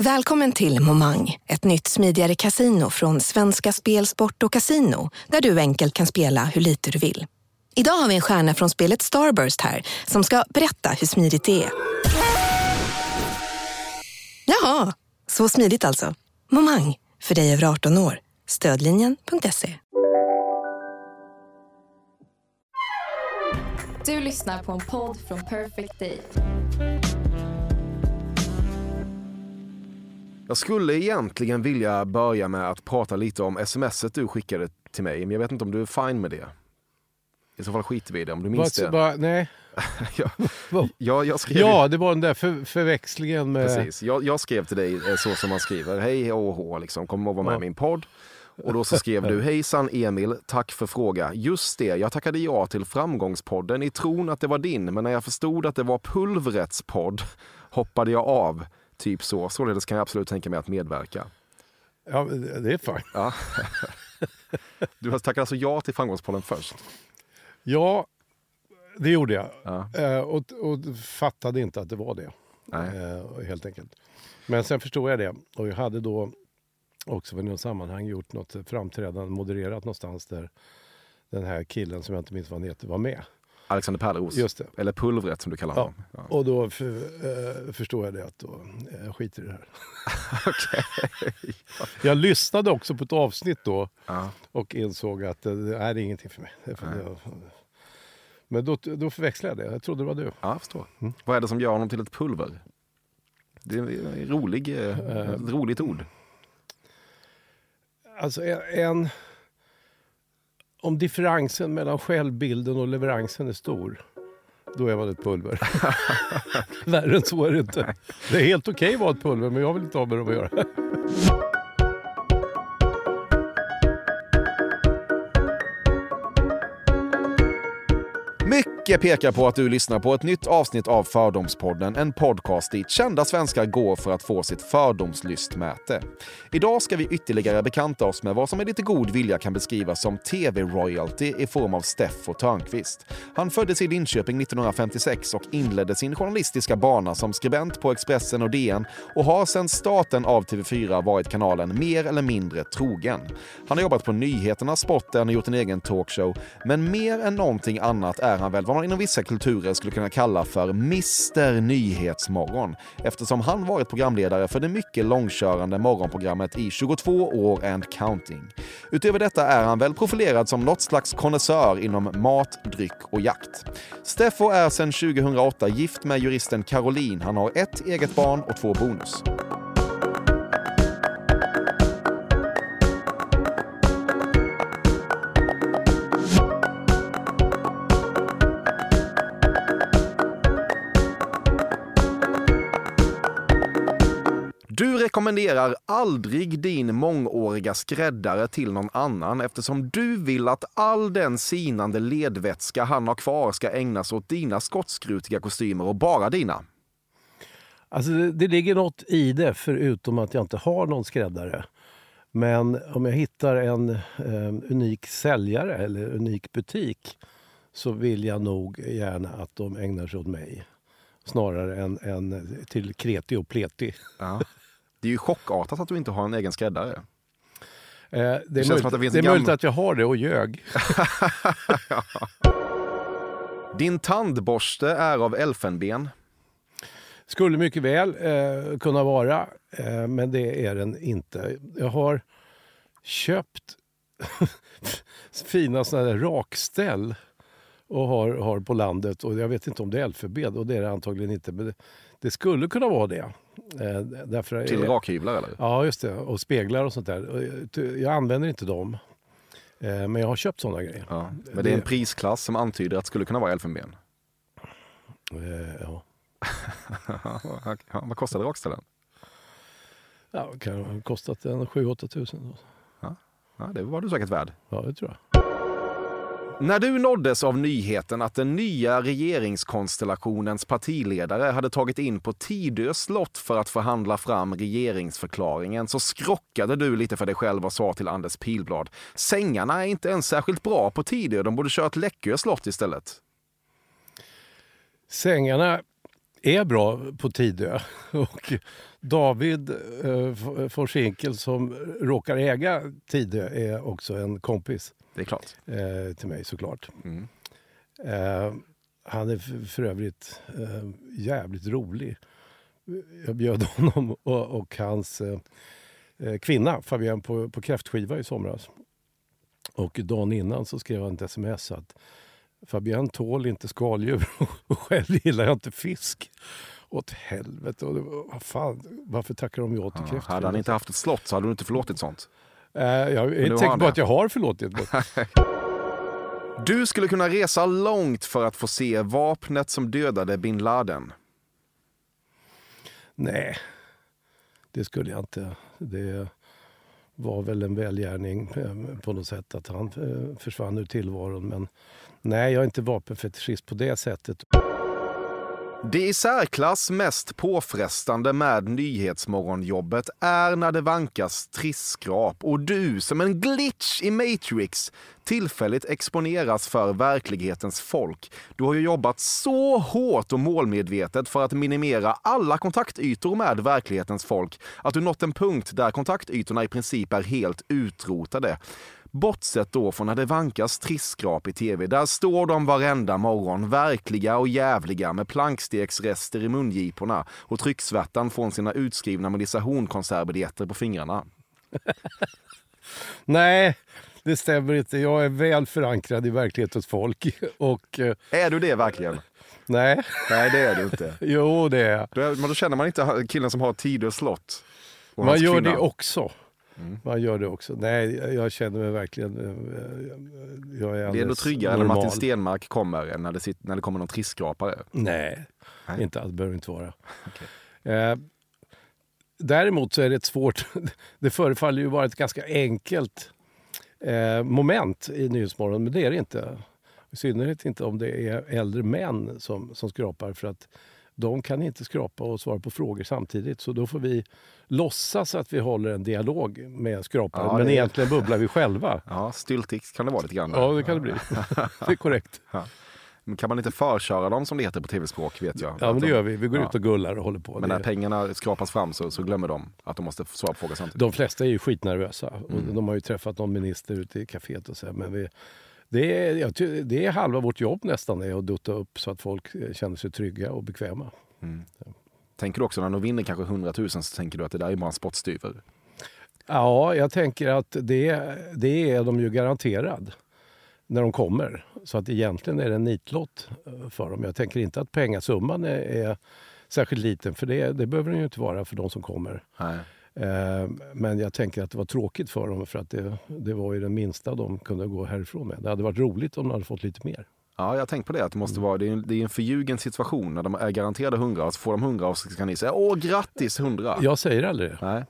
Välkommen till Momang, ett nytt smidigare kasino från Svenska Spel, Sport och Casino, där du enkelt kan spela hur lite du vill. Idag har vi en stjärna från spelet Starburst här, som ska berätta hur smidigt det är. Jaha, så smidigt alltså. Momang, för dig över 18 år. Stödlinjen.se. Du lyssnar på en podd från Perfect Day. Jag skulle egentligen vilja börja med att prata lite om smset du skickade till mig, men jag vet inte om du är fine med det. I så fall skiter vi i det, om du minns det. vad- nej. ja, Vad? ja, jag skrev Ja, det var den där för, förväxlingen med... Precis. Jag, jag skrev till dig eh, så som man skriver. Hej åh, liksom, kom och var med Ja. i min podd. Och då så skrev du, hejsan Emil, tack för fråga. Just det, jag tackade ja till Framgångspodden i tron att det var din, men när jag förstod att det var Pulvrets podd hoppade jag av. Typ så. Således kan jag absolut tänka mig att medverka. Ja, det är fine. Ja. Du tackat alltså ja till Framgångspodden först? Ja, det gjorde jag. Ja. Eh, och, och fattade inte att det var det. Eh, helt enkelt. Men sen förstod jag det. Och jag hade då också i något sammanhang gjort något framträdande, modererat någonstans där den här killen som jag inte minns vad han heter var med. Alexander Pärleros, Just det. eller Pulvret som du kallar Ja. honom. Ja. Och då för, eh, förstod jag det att då, eh, jag skiter i det här. Jag lyssnade också på ett avsnitt då Ja. och insåg att eh, det är ingenting för mig. Det men då, då förväxlade jag det. Jag trodde det var du. Ja, förstår. Mm. Vad är det som gör honom till ett pulver? Det är en rolig, eh, ett roligt ord. Alltså en, en... Om differensen mellan självbilden och leveransen är stor, då är man ett pulver. Värre än så är det inte. Det är helt okej att vara ett pulver, men jag vill inte ha med dem att göra. Mycket pekar på att du lyssnar på ett nytt avsnitt av Fördomspodden, en podcast dit kända svenskar går för att få sitt fördomslystmäte. Idag ska vi ytterligare bekanta oss med vad som med lite god vilja kan beskrivas som tv-royalty i form av Steffo Törnqvist. Han föddes i Linköping 1956 och inledde sin journalistiska bana som skribent på Expressen och DN och har sedan starten av TV4 varit kanalen mer eller mindre trogen. Han har jobbat på nyheterna, sporten och gjort en egen talkshow, men mer än någonting annat är han väl vad man inom vissa kulturer skulle kunna kalla för Mr Nyhetsmorgon eftersom han varit programledare för det mycket långkörande morgonprogrammet i 22 år and counting. Utöver detta är han väl profilerad som något slags konnässör inom mat, dryck och jakt. Steffo är sedan 2008 gift med juristen Caroline. Han har ett eget barn och två bonus. Du rekommenderar aldrig din mångåriga skräddare till någon annan eftersom du vill att all den sinande ledvätska han har kvar ska ägnas åt dina skottskrutiga kostymer och bara dina. Alltså det, det ligger något i det, förutom att jag inte har någon skräddare. Men om jag hittar en eh, unik säljare eller unik butik så vill jag nog gärna att de ägnar sig åt mig. Snarare än, än till kreti och pleti. Ja. Det är ju chockartat att du inte har en egen skräddare. Eh, det är, som möjligt, att det det är en möjligt gammal- att jag har det och ljög. Din tandborste är av elfenben. Skulle mycket väl eh, kunna vara, eh, men det är den inte. Jag har köpt fina såna där rakställ och har, har på landet. Och Jag vet inte om det är elfenben och det är det antagligen inte. Men det, det skulle kunna vara det. Eh, därför, Till rakhyvlar eller? Ja, just det. Och speglar och sånt där. Och jag- använder inte dem. Eh, men jag har köpt såna grejer. Ja. Men det är en prisklass som antyder att det skulle kunna vara elfenben. Eh, ja. ja, vad kostade rakställen? Ja, det kan ha kostat en 7-8 tusen. Ja, det var du säkert värd. Ja, det tror jag. När du nåddes av nyheten att den nya regeringskonstellationens partiledare hade tagit in på Tidö slott för att förhandla fram regeringsförklaringen så skrockade du lite för dig själv och sa till Anders Pilblad Sängarna är inte ens särskilt bra på Tidö, de borde kört Läckö slott istället. Sängarna är bra på Tidö. Och David eh, von Schinkel som råkar äga Tidö är också en kompis Det är klart. eh, till mig såklart. Mm. Eh, han är för övrigt eh, jävligt rolig. Jag bjöd honom och, och hans eh, eh, kvinna Fabienne på, på kräftskiva i somras. Och dagen innan så skrev han ett sms att Fabienne tål inte skaldjur och själv gillar jag inte fisk. Åt helvete. Och det, vad fan, varför tackar de ja till Ja, kräftskiva? hade han inte haft ett slott så hade du inte förlåtit sånt. Eh, jag är inte säker på att jag har förlåtit. Du skulle kunna resa långt för att få se vapnet som dödade bin Laden. Nej, det skulle jag inte. Det var väl en välgärning eh, på något sätt att han eh, försvann ur tillvaron. Men nej, jag är inte vapenfetischist på det sättet. Det i särklass mest påfrestande med Nyhetsmorgonjobbet är när det vankas trisskrap och du som en glitch i Matrix tillfälligt exponeras för verklighetens folk. Du har ju jobbat så hårt och målmedvetet för att minimera alla kontaktytor med verklighetens folk att du nått en punkt där kontaktytorna i princip är helt utrotade. Bortsett då från när det vankas trissskrap i tv. Där står de varenda morgon, verkliga och jävliga med plankstegsrester i mungiporna och trycksvärtan från sina utskrivna Melissa Horn-konsertbiljetter på fingrarna. Nej, det stämmer inte. Jag är väl förankrad i verklighetens folk. Och eh, Är du det verkligen? nej, Nej, det är du inte. jo det är jag. Då, då känner man inte killen som har Tidö slott. Man gör kvinna. det också. Mm. Man gör det också. Nej, jag känner mig verkligen... eh, Jag är Det är ändå tryggare när normal. Martin Stenmark kommer än när det, sitter, när det kommer någon trissskrapare. Nej, Nej. inte alls. behöver inte vara. Eh, däremot så är det ett svårt... Det förefaller ju vara ett ganska enkelt eh, moment i Nyhetsmorgon, men det är det inte. I synnerhet inte om det är äldre män som, som skrapar för att de kan inte skrapa och svara på frågor samtidigt. Så då får vi låtsas att vi håller en dialog med skraparen, Ja, men egentligen bubblar vi själva. Ja, styltix kan det vara lite grann. Ja, det kan det bli. Det är korrekt. Men kan man inte förköra dem som det heter på tv-språk vet jag. Ja, men det gör vi. Vi går Ja. ut och gullar och håller på. Men när pengarna skrapas fram så, så glömmer de att de måste svara på frågor samtidigt. De flesta är ju skitnervösa. Mm. Och de har ju träffat någon minister ute i kaféet och så. här, Men vi, det, är, det är halva vårt jobb nästan, är att dutta upp så att folk eh, känner sig trygga och bekväma. Tänker du också när de vinner kanske 100 000 så tänker du att det där är bara en spottstyver? Ja, jag tänker att det, det är de ju garanterad när de kommer. Så att egentligen är det en nitlott eh, för dem. Jag tänker inte att pengasumman är, är särskilt liten, för det, det behöver den ju inte vara för de som kommer. Nej. Eh, Men jag tänker att det var tråkigt för dem för att det, det var ju den minsta de kunde gå härifrån med. Det hade varit roligt om de hade fått lite mer. Ja, jag har tänkt på det. Att det, måste vara, det, är en, det är en förljugen situation när de är garanterade 100 och så får de 100 och så kan ni säga åh grattis 100. Jag säger aldrig det. Nej,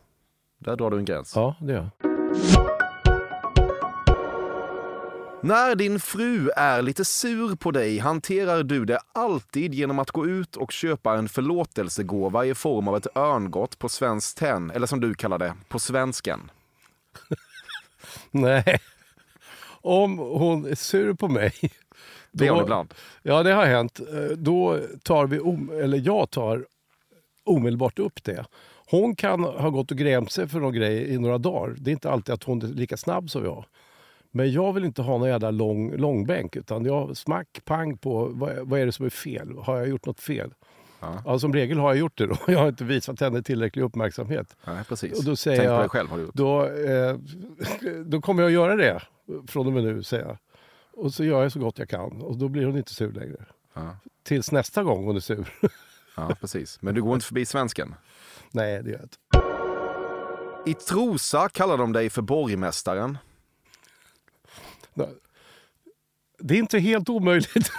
där drar du en gräns. Ja, det gör jag. När din fru är lite sur på dig hanterar du det alltid genom att gå ut och köpa en förlåtelsegåva i form av ett örngott på Svenskt Tenn, eller som du kallar det, på svensken. Nej. Om hon är sur på mig. Det är då- hon ibland. Ja, det har hänt. Eh, Då tar vi, eller jag tar omedelbart upp det. Hon kan ha gått och grämt sig för någon grej i några dagar. Det är inte alltid att hon är lika snabb som jag. Men jag vill inte ha någon jävla lång, långbänk. Utan jag smack, pang på vad, vad är det som är fel? Har jag gjort något fel? Ja. Ja, som regel har jag gjort det. Då. Jag har inte visat henne tillräcklig uppmärksamhet. Nej, precis. Och då säger Tänk på dig själv har du gjort. Då, eh, då kommer jag göra det från och med nu, säger jag. Och så gör jag så gott jag kan. Och då blir hon inte sur längre. Ja. Tills nästa gång hon är sur. Ja, precis. Men du går inte förbi svensken. Nej, det gör jag inte. I Trosa kallar de dig för borgmästaren. Det är inte helt omöjligt.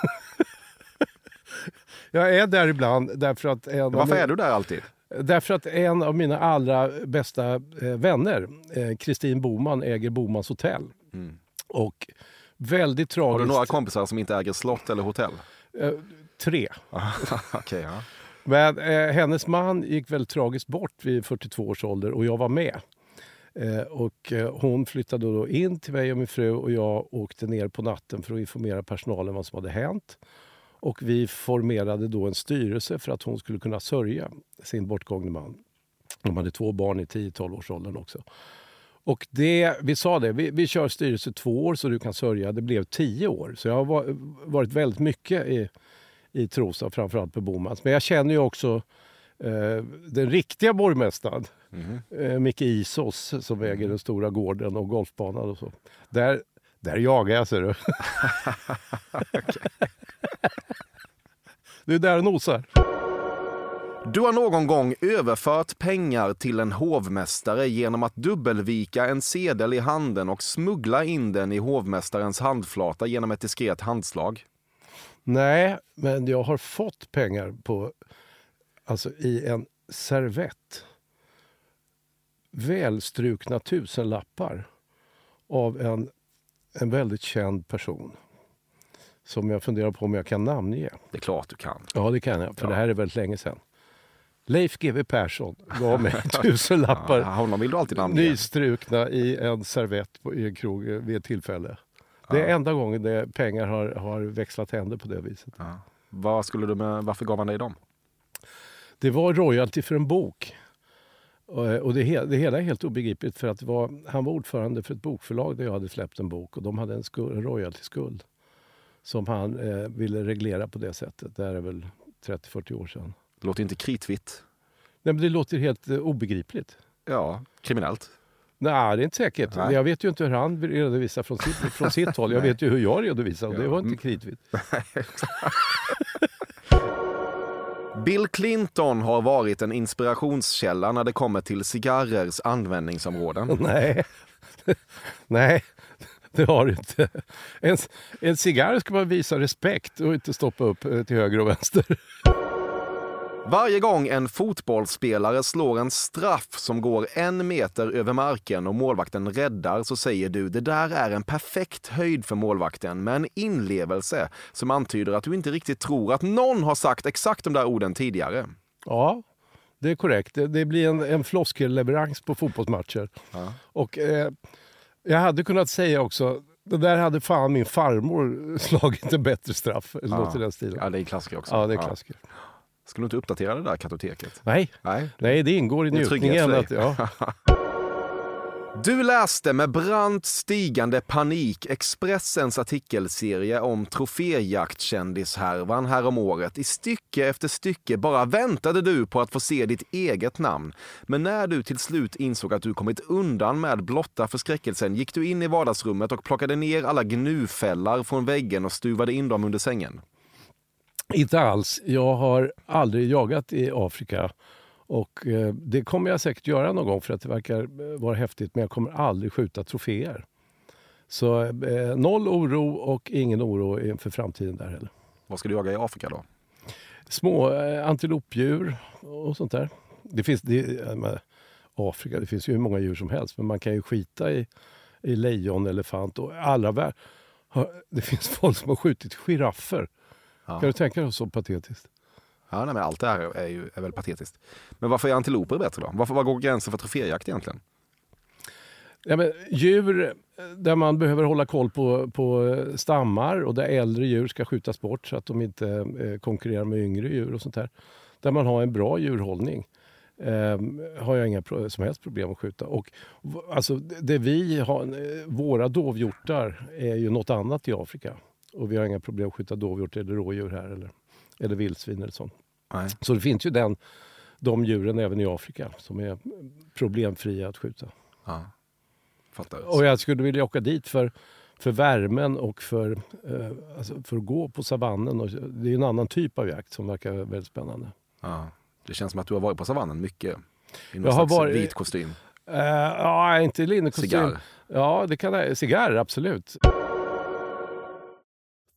jag är där ibland därför att... En Varför min- är du där alltid? Därför att en av mina allra bästa eh, vänner, eh, Kristin Boman, äger Bomans hotell. Och väldigt tragiskt... Har du några kompisar som inte äger slott eller hotell? Eh, tre. Okej, ja. Men eh, hennes man gick väldigt tragiskt bort vid 42 års ålder och jag var med. Eh, och eh, hon flyttade då in till mig och min fru och jag åkte ner på natten för att informera personalen vad som hade hänt. Och vi formerade då en styrelse för att hon skulle kunna sörja sin bortgångne man. De hade två barn i 10–12-årsåldern. också. Och det, vi sa det, vi, vi kör styrelse två år så du kan sörja. Det blev tio år. Så jag har varit väldigt mycket i, i Trosa, framförallt på Bomans. Men jag känner ju också den riktiga borgmästaren, eh, Micke Isos, som äger den stora gården och golfbanan och så. Där, där jagar jag, ser du. det är där det nosar. Du har någon gång överfört pengar till en hovmästare genom att dubbelvika en sedel i handen och smuggla in den i hovmästarens handflata genom ett diskret handslag. Nej, men jag har fått pengar på, alltså i en servett. Välstrukna tusenlappar av en, en väldigt känd person. Som jag funderar på om jag kan namnge. Det är klart du kan. Ja, det kan jag, för Ja. det här är väldigt länge sedan. Leif GW Persson gav mig tusenlappar Ja, honom vill du alltid namnge. nystrukna i en servett på, i en krog vid ett tillfälle. Det är enda gången det pengar har, har växlat händer på det viset. Ja. Vad skulle du med, varför gav han dig dem? Det var royalty för en bok. Och och det, det hela är helt obegripligt för att var, han var ordförande för ett bokförlag där jag hade släppt en bok och de hade en, skuld, en royalty-skuld som han eh, ville reglera på det sättet. Det här är väl 30-40 år sedan. Det låter inte kritvitt. Nej, men det låter helt eh, obegripligt. Ja, kriminellt. Nej, det är inte säkert. Nej. Jag vet ju inte hur han redovisar från sitt, från sitt håll. Jag vet ju hur jag redovisar och det var Mm. inte kritvitt. Bill Clinton har varit en inspirationskälla när det kommer till cigarrers användningsområden. Nej. Nej, det har du inte. En, en cigarr ska man visa respekt och inte stoppa upp eh, till höger och vänster. Varje gång en fotbollsspelare slår en straff som går en meter över marken och målvakten räddar så säger du det där är en perfekt höjd för målvakten med en inlevelse som antyder att du inte riktigt tror att någon har sagt exakt de där orden tidigare. Ja, det är korrekt. Det, blir en, en floskelleverans på fotbollsmatcher. Och eh, jag hade kunnat säga också, det där hade fan min farmor slagit en bättre straff. Eller något i den stilen. Ja, det är klassiker också. Ja, det är klassiker. Skulle du inte uppdatera det där kartoteket? Nej, Nej. nej, det ingår i njutningen. för Att, ja. Du läste med brant stigande panik Expressens artikelserie om troféjaktkändishärvan häromåret. I stycke efter stycke bara väntade du på att få se ditt eget namn. Men när du till slut insåg att du kommit undan med blotta förskräckelsen gick du in i vardagsrummet och plockade ner alla gnufällar från väggen och stuvade in dem under sängen. Inte alls. Jag har aldrig jagat i Afrika. Och eh, Det kommer jag säkert göra någon gång för att det verkar eh, vara häftigt. Men jag kommer aldrig skjuta troféer. Så eh, noll oro och ingen oro inför framtiden där heller. Vad ska du jaga i Afrika då? Små eh, antilopdjur och sånt där. Det finns, det, Afrika, det finns ju hur många djur som helst. Men man kan ju skita i, i lejon, elefant och allra vär- har- Det finns folk som har skjutit giraffer. Ja. Kan du tänka dig så patetiskt? Ja, nej, men allt det här är, ju, är väl patetiskt. Men varför är antiloper bättre då? Varför, var går gränsen för troféjakt egentligen? Ja, men djur eh, där man behöver hålla koll på, på eh, stammar och där äldre djur ska skjutas bort så att de inte eh, konkurrerar med yngre djur och sånt där. Där man har en bra djurhållning eh, har jag inga som helst problem att skjuta. Och, alltså, det det vi har, eh, våra dovhjortar är ju något annat i Afrika. Och vi har inga problem att skjuta dovhjort eller rådjur här eller, eller vildsvin eller sånt. Nej. Så det finns ju den, de djuren även i Afrika som är problemfria att skjuta. Ja. Fattar. Och jag skulle vilja åka dit för, för värmen och för, eh, alltså för att gå på savannen. Och, det är en annan typ av jakt som verkar väldigt spännande. Ja. Det känns som att du har varit på savannen mycket. I någon Jag har slags varit- vit kostym. Uh, ja, inte linnekostym. Cigarr. Ja, det kan jag. Cigarr, absolut.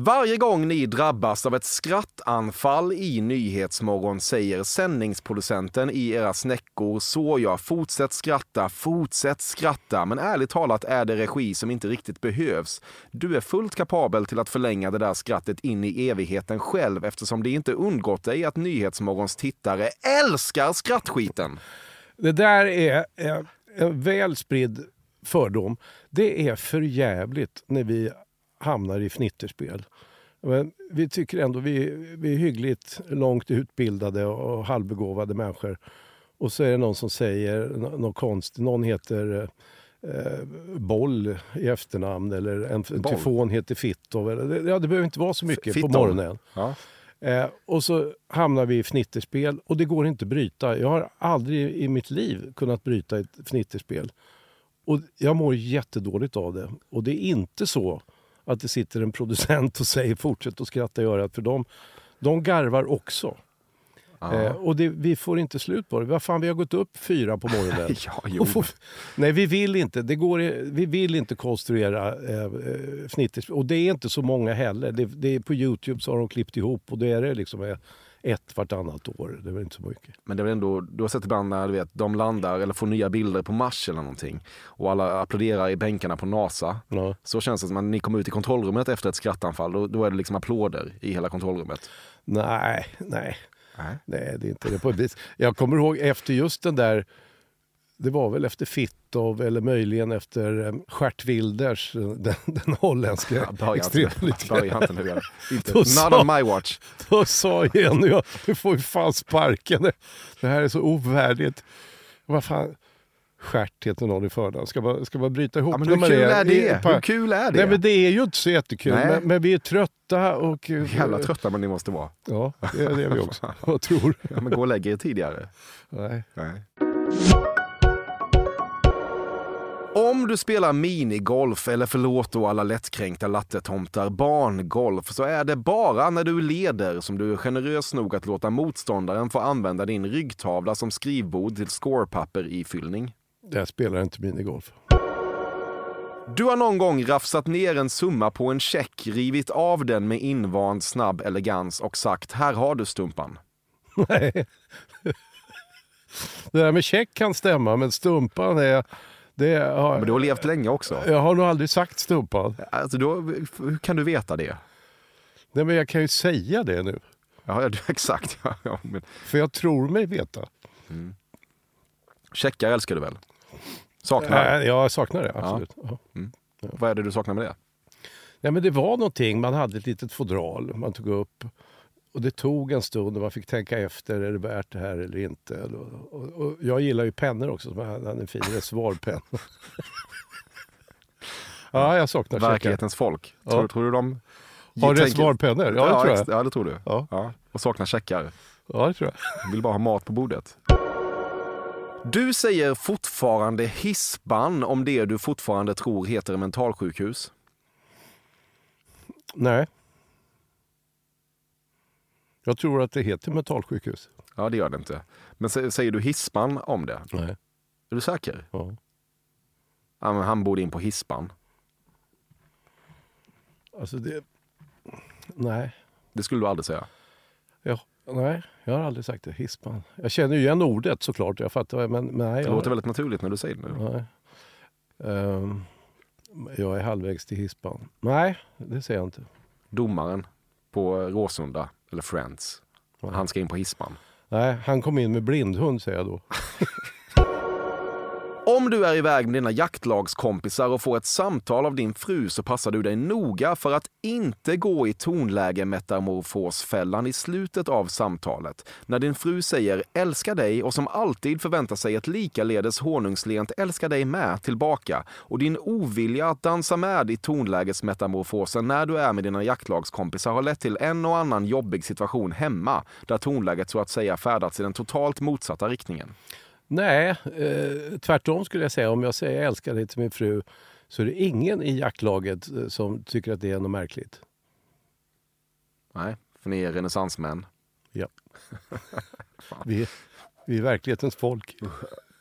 Varje gång ni drabbas av ett skrattanfall i Nyhetsmorgon säger sändningsproducenten i era snäckor så jag fortsätt skratta, fortsätt skratta. Men ärligt talat är det regi som inte riktigt behövs. Du är fullt kapabel till att förlänga det där skrattet in i evigheten själv eftersom det inte undgått dig att Nyhetsmorgons tittare älskar skrattskiten. Det där är en väl spridd fördom. Det är för jävligt när vi hamnar i fnitterspel. Men vi tycker ändå vi, vi är hyggligt långt utbildade och halvbegåvade människor. Och så är det någon som säger nå- något konstigt. Någon heter eh, Boll i efternamn eller en, en tyfon heter Fittov. Ja, det behöver inte vara så mycket Fittov. på morgonen. Ja. Eh, och så hamnar vi i fnitterspel och det går inte att bryta. Jag har aldrig i mitt liv kunnat bryta ett fnitterspel. Och jag mår jättedåligt av det. Och det är inte så att det sitter en producent och säger fortsätt att skratta i örat för de, de garvar också. Eh, och det, vi får inte slut på det. Vad fan, vi har gått upp fyra på morgonen. Ja, får, nej, vi vill inte. Det går, vi vill inte konstruera eh, eh, fnitterspel. Och det är inte så många heller. Det, det är på Youtube så har de klippt ihop och det är det liksom eh, ett vartannat år. Det väl inte så mycket. Men det väl ändå, du har sett ibland när du vet, de landar eller får nya bilder på Mars eller någonting och alla applåderar i bänkarna på NASA. Ja. Så känns det som att ni kommer ut i kontrollrummet efter ett skrattanfall, då, då är det liksom applåder i hela kontrollrummet. Nej, nej. Nej. Nej, det är inte det på ett vis. Jag kommer ihåg efter just den där, det var väl efter Fittov eller möjligen efter um, Gert Wilders, eh, den, den holländska inte, extrempolitikern. not sa- on my watch. Då sa Jenny, ja, du får ju fan sparken. Det- här är så ovärdigt. Vad fan, Stjärt heter någon i förnamn. Ska man, ska man bryta ihop Ja, men hur kul är det? Hur kul är det? Nej men det är ju inte så jättekul. Men, men vi är trötta och... Jävla trötta men ni måste vara. Ja, det är det är vi också. Vad tror? Ja, men gå och lägg er tidigare. Nej. Nej. Om du spelar minigolf, eller förlåt då alla lättkränkta lattetomtar, barngolf, så är det bara när du leder som du är generös nog att låta motståndaren få använda din ryggtavla som skrivbord till scorepapper i fyllning. Jag spelar inte minigolf. Du har någon gång rafsat ner en summa på en check, rivit av den med invand snabb elegans och sagt här har du stumpan. Nej. Det där med check kan stämma, men stumpan är... Det har, Men du har levt länge också. Jag har nog aldrig sagt stumpan. Alltså, då, hur kan du veta det? Nej, men jag kan ju säga det nu. Ja, ja, exakt. Ja, ja, men För jag tror mig veta. checkar älskar du väl? Saknar? Nej, jag saknar det, absolut. Ja. Vad är det du saknar med det? Nej, men det var någonting, man hade ett litet fodral man tog upp. Och det tog en stund och man fick tänka efter, är det värt det här eller inte? Och, och, och jag gillar ju pennor också, så jag hade en fin reservoarpenna. ja, jag saknar checkar. Verklighetens folk. Ja. Tror, tror du de... Har reservoarpennor? Ja, det tror jag. Ja, det tror du. Ja. Och saknar checkar. Ja, det tror jag. Vill bara ha mat på bordet. Du säger fortfarande hispan om det du fortfarande tror heter mentalsjukhus. Nej. Jag tror att det heter mentalsjukhus. Ja, det gör det inte. Men sä- säger du hispan om det? Nej. Är du säker? Ja. Ja, men han borde in på hispan. Alltså det... Nej. Det skulle du aldrig säga. Jag, nej, jag har aldrig sagt det. Hispan. Jag känner ju igen ordet såklart. Jag fattar. Men nej. Det jag, låter väldigt naturligt när du säger det nu. Nej. Ehm, jag är halvvägs till hispan. Nej, det säger jag inte. Domaren på Råsunda, eller Friends, han ska in på hispan. Nej, han kom in med blindhund säger jag då. Om du är iväg med dina jaktlagskompisar och får ett samtal av din fru så passar du dig noga för att inte gå i tonläge metamorfosfällan i slutet av samtalet. När din fru säger älskar dig och som alltid förväntar sig ett likaledes honungslent älskar dig med tillbaka och din ovilja att dansa med i tonlägesmetamorfosen när du är med dina jaktlagskompisar har lett till en och annan jobbig situation hemma där tonläget så att säga färdats i den totalt motsatta riktningen. Nej, eh, tvärtom skulle jag säga. Om jag säger jag älskar dig till min fru så är det ingen i jaktlaget eh, som tycker att det är något märkligt. Nej, för ni är renässansmän. Ja. vi, är- vi är verklighetens folk.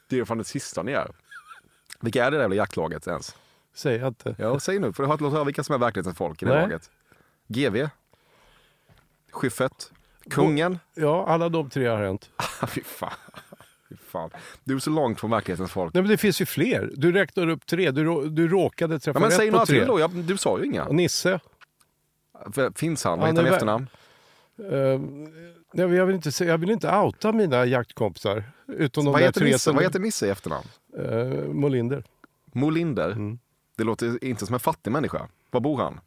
Det är fan det sista ni är. Vilka är det där jävla jaktlaget ens? Säg inte. Ja, säg nu, för du har inte höra vilka som är verklighetens folk i det Nej. laget. GV? Schyffert? Kungen? Ja, alla de tre har hänt. Fy fan. Fan. Du är så långt från verklighetens folk. Nej, men det finns ju fler. Du räknar upp tre. Du, rå- du råkade träffa Ja, men rätt säg på tre. till då. Jag, du sa ju inga. Och Nisse. Finns han? Vad heter han i efternamn? Uh, jag, vill inte, jag vill inte outa mina jaktkompisar. Utom de Vad heter, tre Nisse? Vad heter Nisse i efternamn? Eh, Molinder. Molinder? Mm. Det låter inte som en fattig människa. Var bor han?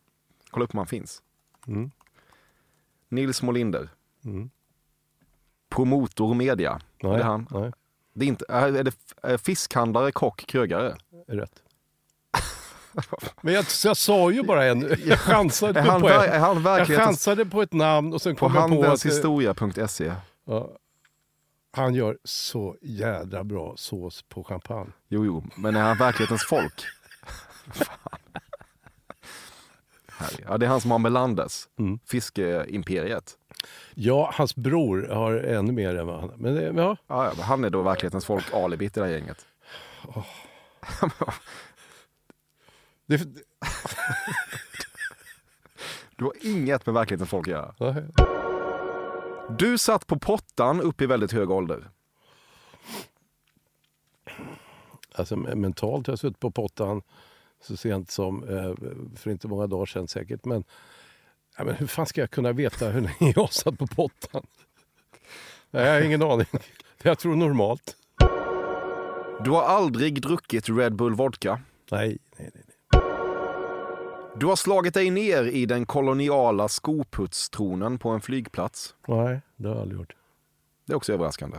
Kolla upp om han finns. Mm. Nils Molinder. Mm. Promotor Media. Nej, är det han? nej, Det är, inte, är det är fiskhandlare, kock, krögare? är rätt. Men jag, jag sa ju bara en. Jag chansade Är han, på ett. är han Jag chansade på ett namn och sen kom jag på att... handelshistoria.se? Ja, han gör så jädra bra sås på champagne. Jo, jo, men är han verklighetens folk? Ja, det är han som har Melandes, Mm. fiskeimperiet. Ja, hans bror har ännu mer än vad han Men det, ja, Ja, ja, men han är då verklighetens folk, alibit i det här gänget. det, Du har inget med verklighetens folk att göra. nej. Du satt på pottan upp i väldigt hög ålder. Alltså me- mentalt har jag suttit på pottan så sent som eh, för inte många dagar sedan säkert. Men, ja, men hur fan ska jag kunna veta hur länge jag satt på pottan? Nej, jag har ingen aning. Jag tror normalt. Du har aldrig druckit Red Bull vodka. Nej, nej, nej. Du har slagit dig ner i den koloniala skoputstronen på en flygplats. Nej, det har jag aldrig gjort. Det är också överraskande.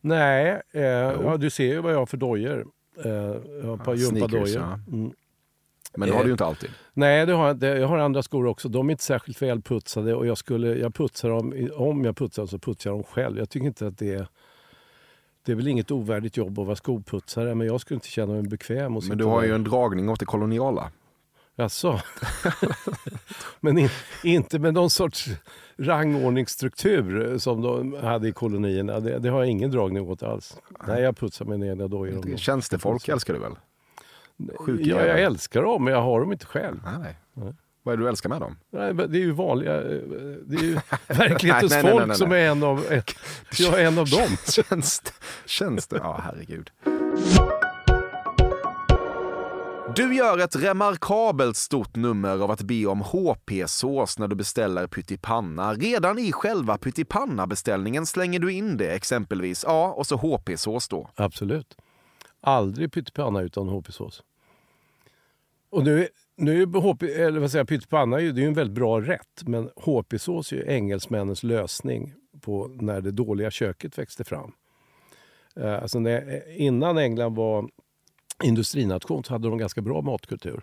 Nej, eh, ja, du ser ju vad jag har för dojor. Eh, jag har ett par Ja, gympadojor. ja. Mm. Men det har du ju inte alltid. Nej, det har jag inte. Jag har andra skor också. De är inte särskilt välputsade och jag, skulle, jag putsar dem, om jag putsar dem så putsar jag dem själv. Jag tycker inte att det är... Det är väl inget ovärdigt jobb att vara skoputsare men jag skulle inte känna mig bekväm. Och Men du har ju en dragning åt det koloniala. Jaså? men in, inte med någon sorts rangordningsstruktur som de hade i kolonierna. Det, det har jag ingen dragning åt alls. Nej, jag putsar mina egna dojor. Tjänstefolk älskar du väl? Sjuk Ja, jag älskar dem men jag har dem inte själv. Nej, nej. Vad är det du älskar med dem? Nej, det är ju vanliga... eh, Det är ju verklighetens Nej, nej, folk som är en av, jag är en av dem. Tjänst, tjänster, ja herregud. Du gör ett remarkabelt stort nummer av att be om HP-sås när du beställer pyttipanna. Redan i själva pyttipanna-beställningen slänger du in det exempelvis. Ja, och så HP-sås då. Absolut. Aldrig pyttipanna utan HP-sås. Och nu, nu är HP, eller vad säger pyttipanna är ju, det är en väldigt bra rätt men HP-sås är ju engelsmännens lösning på när det dåliga köket växte fram. Eh, alltså när, eh, innan England var industrination så hade de ganska bra matkultur.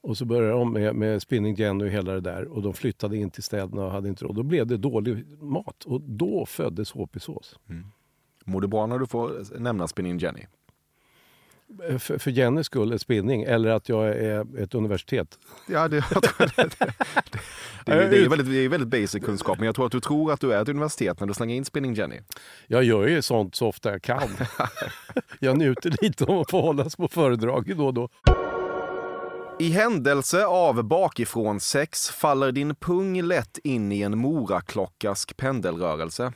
Och så började de med, med spinning Jenny och hela det där och de flyttade in till städerna och hade inte råd. Då blev det dålig mat och då föddes HP-sås. Mår mm. du bra när du får nämna Spinning Jenny? Eh, För, för Jennys skull är spinning eller att jag är ett universitet. Ja, det, det, det, det, är väldigt, det är väldigt basic kunskap, men jag tror att du tror att du är ett universitet när du slänger in Spinning Jenny. Jag gör ju sånt så ofta jag kan. jag njuter lite av att få hållas på föredrag då och då. I händelse av bakifrån sex faller din pung lätt in i en moraklockask pendelrörelse.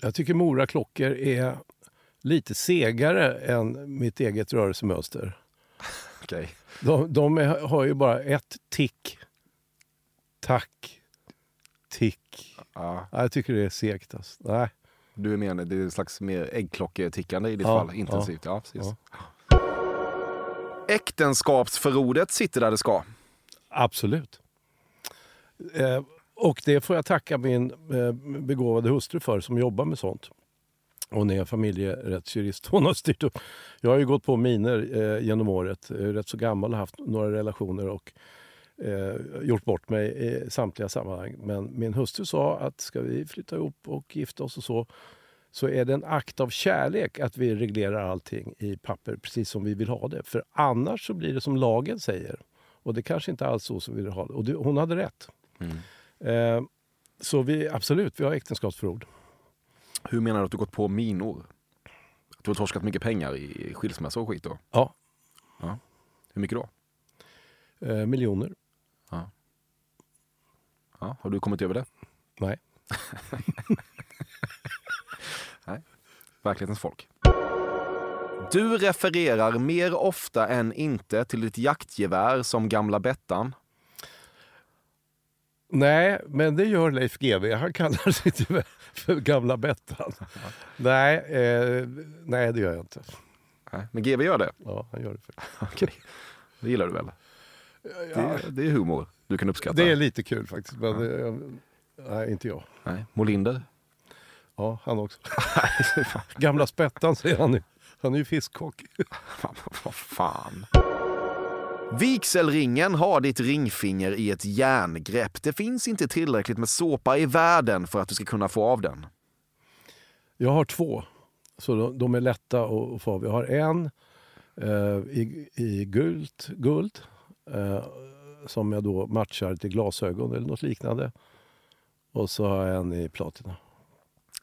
Jag tycker moraklockor är lite segare än mitt eget rörelsemönster. Okej. De, de är, har ju bara ett tick. Tack. Tick. Ja. Ja, jag tycker det är segt. Alltså. Nej. Du är mer, det är en slags mer äggklocketickande i ditt Ja, fall. Intensivt. Ja. precis. ja. Äktenskapsförordet sitter där det ska. Absolut. Eh, och det får jag tacka min eh, begåvade hustru för som jobbar med sånt. Hon är familjerättsjurist. Hon har styrt upp. Jag har ju gått på miner eh, genom året. Jag är rätt så gammal och haft några relationer och eh, gjort bort mig i samtliga sammanhang. Men min hustru sa att ska vi flytta ihop och gifta oss och så så är det en akt av kärlek att vi reglerar allting i papper precis som vi vill ha det. För annars så blir det som lagen säger. Och det kanske inte alls så som vi vill ha det. Och det, hon hade rätt. Mm. Eh, så vi, absolut, vi har äktenskapsförord. Hur menar du att du gått på minor? Att du har torskat mycket pengar i skilsmässa och skit då? Ja, Hur mycket då? eh, miljoner. Ja, har du kommit över det? Nej. Verklighetens folk. Du refererar mer ofta än inte till ditt jaktgevär som gamla Bettan. Nej, men det gör Leif GW. Han kallar sitt gevär för Gamla Bettan. nej, eh, nej, det gör jag inte. Nej, men GW gör det. Ja, han gör det. Okej. Det gillar du väl? Det, det är humor du kan uppskatta. Det är lite kul faktiskt. Men, eh, nej, inte jag. Nej. Molinder? Ja, han också. Gamla Spettan säger han nu. Han är ju fiskkock. Fan, vad fan. Vigselringen har ditt ringfinger i ett järngrepp. Det finns inte tillräckligt med såpa i världen för att du ska kunna få av den. Jag har två, så de, de är lätta att få av. Jag har en eh, i, i gult, guld eh, som jag då matchar till glasögon eller något liknande. Och så har jag en i platina.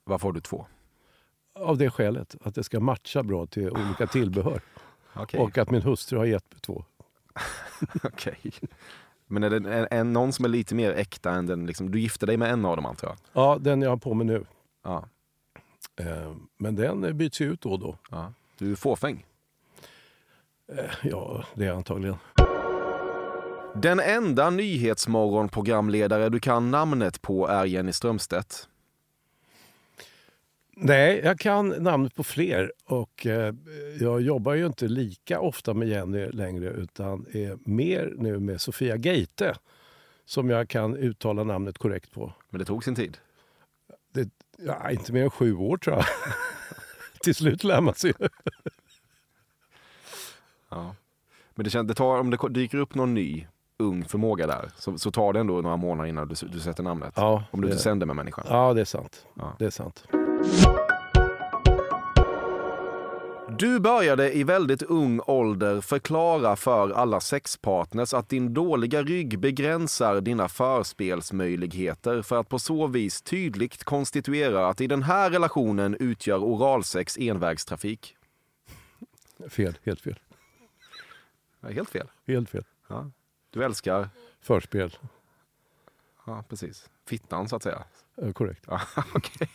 Varför har du två? Av det skälet att det ska matcha bra till olika tillbehör. Okej. Och att min hustru har gett mig två. Okej. Men är det en, en, någon som är lite mer äkta än den? Liksom, du gifte dig med en av dem antar jag? Ja, den jag har på mig nu. Ja. Eh, men den eh, byts ju ut då och då. ja. Du är fåfäng. Ja, det är jag antagligen. Den enda nyhetsmorgonprogramledare du kan namnet på är Jenny Strömstedt. Nej, jag kan namnet på fler och eh, jag jobbar ju inte lika ofta med Jenny längre utan är mer nu med Sofia Geite som jag kan uttala namnet korrekt på. Men det tog sin tid. Det, ja, inte mer än sju år tror jag. Till slut lär man sig. Ja. Men det, känns, det tar, om det dyker upp någon ny ung förmåga där så, så tar det ändå några månader innan du, du sätter namnet. Ja, om du inte sänder med människan. Ja, det är sant. Ja. Det är sant. Du började i väldigt ung ålder förklara för alla sexpartners att din dåliga rygg begränsar dina förspelsmöjligheter för att på så vis tydligt konstituera att i den här relationen utgör oralsex envägstrafik. Fel, helt fel. Ja, helt fel. Helt fel. Ja. Du älskar, Förspel. ja precis, fittan så att säga. Eh, korrekt. Ja, okej.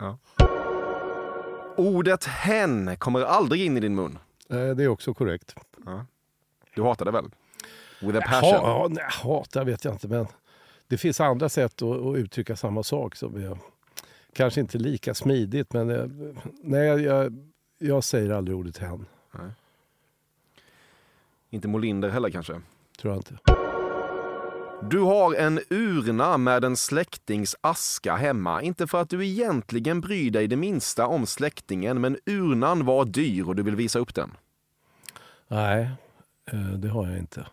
Ja. Ordet hen kommer aldrig in i din mun. Eh, det är också korrekt. Du hatar det väl? With a Ha, passion. ja, nej, hata vet jag inte, men det finns andra sätt att, att uttrycka samma sak som är kanske inte lika smidigt. Men eh, nej, jag, jag säger aldrig ordet hen. Inte Molinder heller kanske. Tror jag inte. Du har en urna med en släktings aska hemma. Inte för att du egentligen bryr dig det minsta om släktingen, men urnan var dyr och du vill visa upp den. Nej, eh, det har jag inte.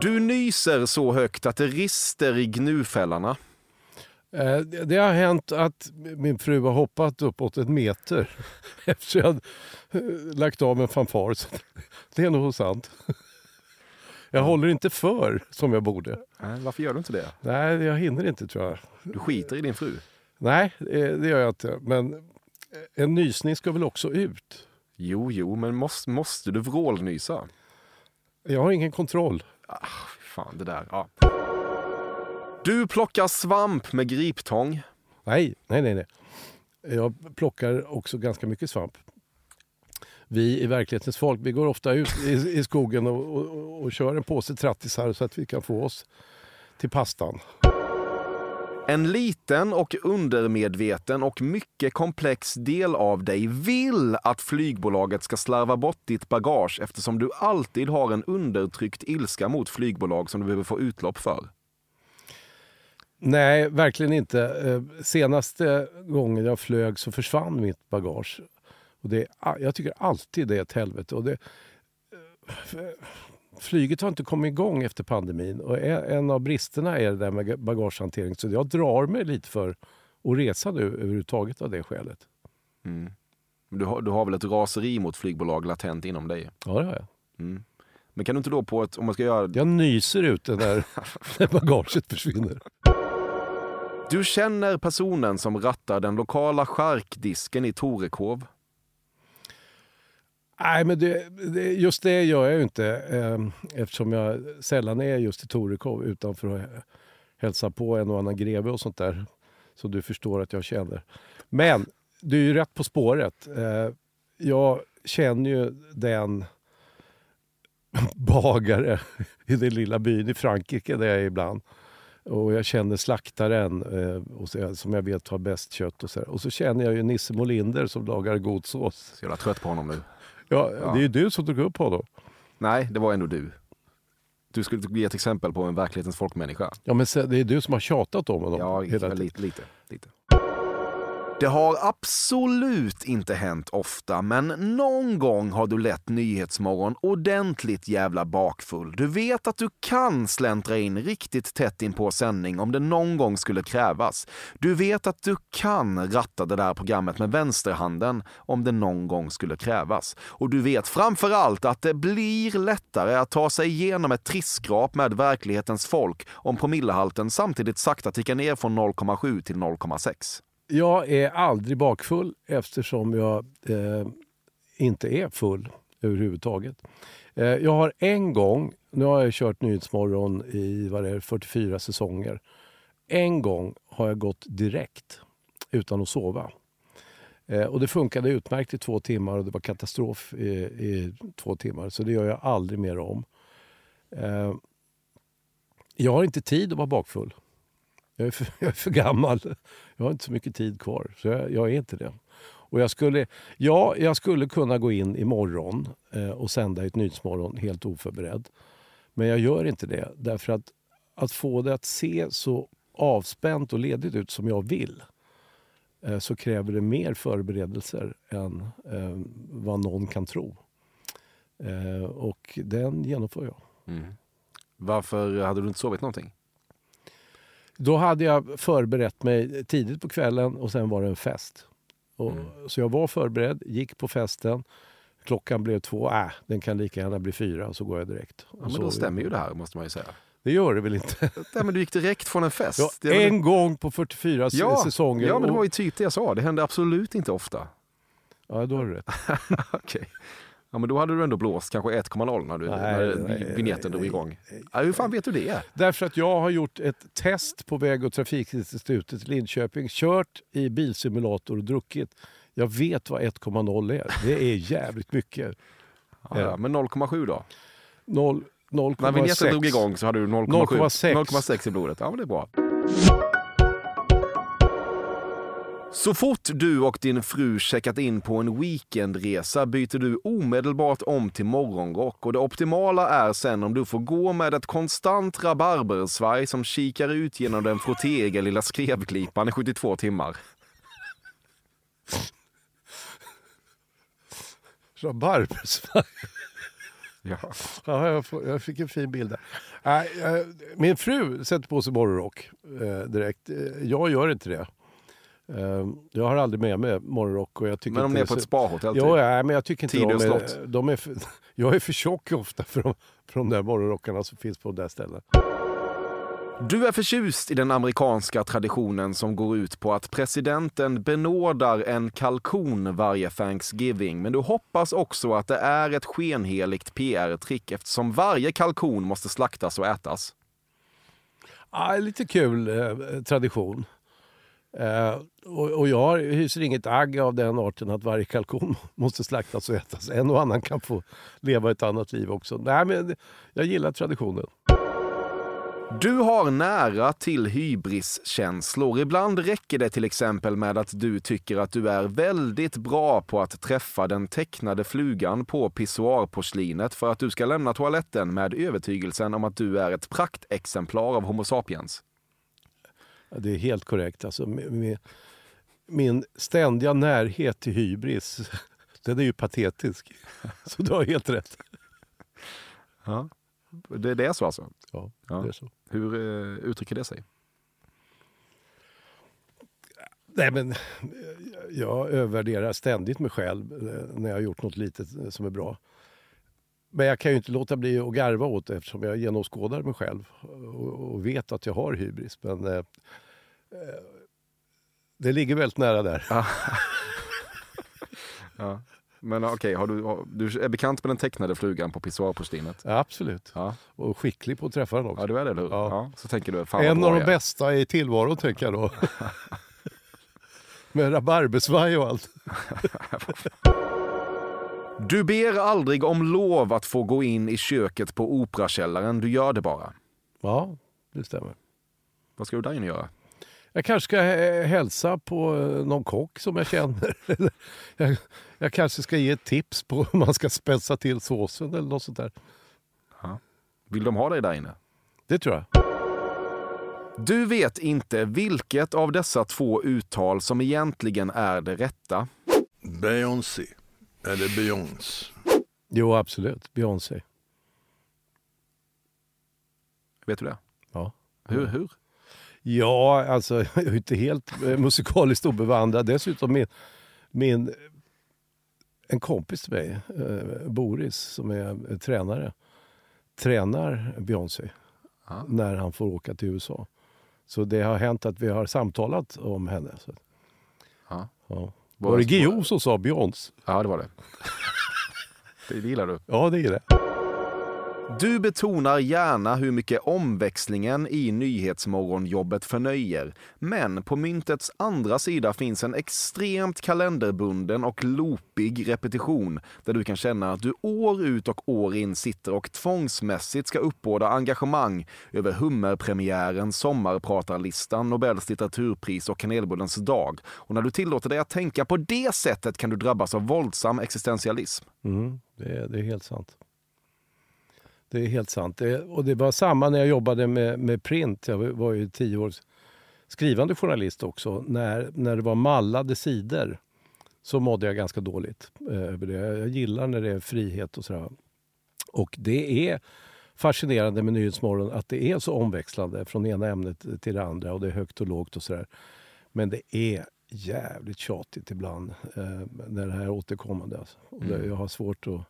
Du nyser så högt att det rister i gnufällarna. Eh, Det har hänt att min fru har hoppat uppåt en meter efter jag eh, lagt av en fanfar. Det är nog sant. Jag håller inte för som jag borde. Nej, varför gör du inte det? Nej, jag hinner inte tror jag. Du skiter i din fru. Nej, eh, det gör jag inte. Men eh, en nysning ska väl också ut? Jo, jo, men måste, måste du vrålnysa? Jag har ingen kontroll. Fan, det där. Ja. Du plockar svamp med griptång. Nej, nej, nej. nej. Jag plockar också ganska mycket svamp. Vi i verklighetens folk, vi går ofta ut i, i skogen och, och, och kör en påse trattisar så att vi kan få oss till pastan. En liten och undermedveten och mycket komplex del av dig vill att flygbolaget ska slarva bort ditt bagage eftersom du alltid har en undertryckt ilska mot flygbolag som du behöver få utlopp för. Nej, verkligen inte. Eh, Senaste gången jag flög så försvann mitt bagage. Och det, är- jag tycker alltid det är ett helvete. Och det, eh, flyget har inte kommit igång efter pandemin och en av bristerna är det där med bagagehantering. Så jag drar mig lite för att resa nu överhuvudtaget av det skälet. Mm. Du, har, du har väl ett raseri mot flygbolag latent inom dig? Ja, det har jag. Mm. Men kan du inte då på ett, om man ska göra... Jag nyser ut det när, när bagaget försvinner. Du känner personen som rattar den lokala charkdisken i Torekov? Nej, men det, det, just det gör jag ju inte eh, eftersom jag sällan är just i Torekov utanför att hälsa på en och annan greve och sånt där. Så du förstår att jag känner. Men du är ju rätt på spåret. Eh, jag känner ju den bagare i den lilla byn i Frankrike där jag är ibland. Och jag känner slaktaren eh, och så, som jag vet har bäst kött. Och så, och så känner jag ju Nisse Molinder som lagar god sås. Så jävla trött på honom nu. Ja, det är ju du som drog upp honom. Nej, det var ändå du. Du skulle ge ett exempel på en verklighetens folkmänniska. Ja, men det är du som har tjatat om honom Ja, hela lite, lite, lite. Det har absolut inte hänt ofta, men någon gång har du lett Nyhetsmorgon ordentligt jävla bakfull. Du vet att du kan släntra in riktigt tätt in på sändning om det någon gång skulle krävas. Du vet att du kan ratta det där programmet med vänsterhanden om det någon gång skulle krävas. Och du vet framför allt att det blir lättare att ta sig igenom ett trisskrap med verklighetens folk om promillehalten samtidigt sakta tickar ner från 0,7 till 0,6. Jag är aldrig bakfull eftersom jag eh, inte är full överhuvudtaget. Eh, jag har en gång, nu har jag kört Nyhetsmorgon i vad det är, 44 säsonger. En gång har jag gått direkt utan att sova. Eh, och det funkade utmärkt i två timmar och det var katastrof i, i två timmar. Så det gör jag aldrig mer om. Eh, jag har inte tid att vara bakfull. Jag är, för, jag är för gammal. Jag har inte så mycket tid kvar. Så jag, jag är inte det. Och jag skulle, ja, jag skulle kunna gå in imorgon eh, och sända ett Nyhetsmorgon helt oförberedd. Men jag gör inte det. Därför att att få det att se så avspänt och ledigt ut som jag vill eh, så kräver det mer förberedelser än eh, vad någon kan tro. Eh, och den genomför jag. Mm. Varför hade du inte sovit någonting? Då hade jag förberett mig tidigt på kvällen och sen var det en fest. Och, Så jag var förberedd, gick på festen. Klockan blev två, äh, den kan lika gärna bli fyra, så går jag direkt. Ja, Och men då stämmer ju det här måste man ju säga. Det gör det väl inte? Nej, men du gick direkt från en fest. Ja, en gång på 44 s- ja, säsonger. Ja, men det och- var ju typ det jag sa. Det hände absolut inte ofta. Ja, då har du rätt. Okej. Ja, men då hade du ändå blåst kanske 1,0 när, du, Nej, när nej, vignetten drog igång. Ja, hur fan vet du det? Därför att jag har gjort ett test på Väg och trafikinstitutet i Linköping. Kört i bilsimulator och druckit. Jag vet vad 1,0 är. Det är jävligt mycket. Ja, ja, men 0,7 då? 0, När vignetten drog 0,6. igång så hade du 0,7 0,6. 0,6 i blodet. Ja, men det är bra. Så fort du och din fru checkat in på en weekendresa byter du omedelbart om till morgonrock och det optimala är sen om du får gå med ett konstant rabarbersvaj som kikar ut genom den frottéiga lilla skrevklipan i 72 timmar. Rabarbersvaj. Ja. Ja, jag, får, jag fick en fin bild där. Nej, eh, min fru sätter på sig morgonrock eh, direkt. Eh, Jag gör inte det. Eh, jag har aldrig med mig morgonrock. Och jag tycker Men om ni är det på ett spahotell? Jo, typ. ja, men jag tycker inte de är, de är för, Jag är för tjock ofta för de, för de där morgonrockarna som finns på de där ställena. Du är förtjust i den amerikanska traditionen som går ut på att presidenten benådar en kalkon varje Thanksgiving, men du hoppas också att det är ett skenheligt PR-trick eftersom varje kalkon måste slaktas och ätas. Ja, lite kul eh, tradition. Eh, och, och jag hyser inget agg av den arten att varje kalkon måste slaktas och ätas. En och annan kan få leva ett annat liv också. Nej, men jag gillar traditionen. Du har nära till hybriskänslor. Ibland räcker det till exempel med att du tycker att du är väldigt bra på att träffa den tecknade flugan på pissoarporslinet för att du ska lämna toaletten med övertygelsen om att du är ett praktexemplar av Homo sapiens. Det är helt korrekt. Alltså, min, min- min ständiga närhet till hybris, den är ju patetisk. Så du har helt rätt. Ja. Det, det är så alltså? Ja, Ja. det är så. Hur eh, uttrycker det sig? Nej, men eh, jag övervärderar ständigt mig själv eh, när jag har gjort något litet som är bra. Men jag kan ju inte låta bli att garva åt det eftersom jag genomskådar mig själv och, och vet att jag har hybris. Men eh, eh, det ligger väldigt nära där. Ja. Men okej, har du, har, du är bekant med den tecknade flugan på pissoarporslinet? Ja, absolut. Ja. Och skicklig på att träffa den också. ja, du är det, eller hur? Ja. Ja. Så tänker du, fan en av de bästa i tillvaron, tänker jag då. Med rabarbersvaj och allt. Du ber aldrig om lov att få gå in i köket på Operakällaren, du gör det bara. Ja, det stämmer. Vad ska du där inne göra? Jag kanske ska hälsa på eh, någon kock som jag känner. Jag, jag kanske ska ge ett tips på hur man ska spetsa till såsen eller något sånt där. Vill de ha dig där inne? Det tror jag. Du vet inte vilket av dessa två uttal som egentligen är det rätta. Beyoncé. Eller Beyoncé. Jo, absolut. Beyoncé. Vet du det? Ja. Hur? hur? Ja, alltså jag är inte helt eh, musikaliskt obevandrad. Dessutom min, min en kompis till mig, eh, Boris, som är eh, tränare, tränar Beyoncé Ja. när han får åka till USA. Så det har hänt att vi har samtalat om henne. Så. Ja. Ja. Var Var det Guillou som sa Beyoncé? Ja, det var det. Det gillar du. Ja, det är det. Du betonar gärna hur mycket omväxlingen i Nyhetsmorgonjobbet förnöjer. Men på myntets andra sida finns en extremt kalenderbunden och loopig repetition där du kan känna att du år ut och år in sitter och tvångsmässigt ska uppbåda engagemang över hummerpremiären, sommarpratarlistan, Nobels litteraturpris och kanelbullens dag. Och när du tillåter dig att tänka på det sättet kan du drabbas av våldsam existentialism. Mm, det, är, det är helt sant. Det är helt sant. Det, och det var samma när jag jobbade med, med print. Jag var ju tio år skrivande journalist också. När, när det var mallade sidor så mådde jag ganska dåligt eh, över det. Jag gillar när det är frihet och sådär. Och det är fascinerande med Nyhetsmorgon att det är så omväxlande från ena ämnet till det andra och det är högt och lågt och sådär. Men det är jävligt tjatigt ibland eh, när det här är återkommande. Alltså. Och det, jag har svårt att,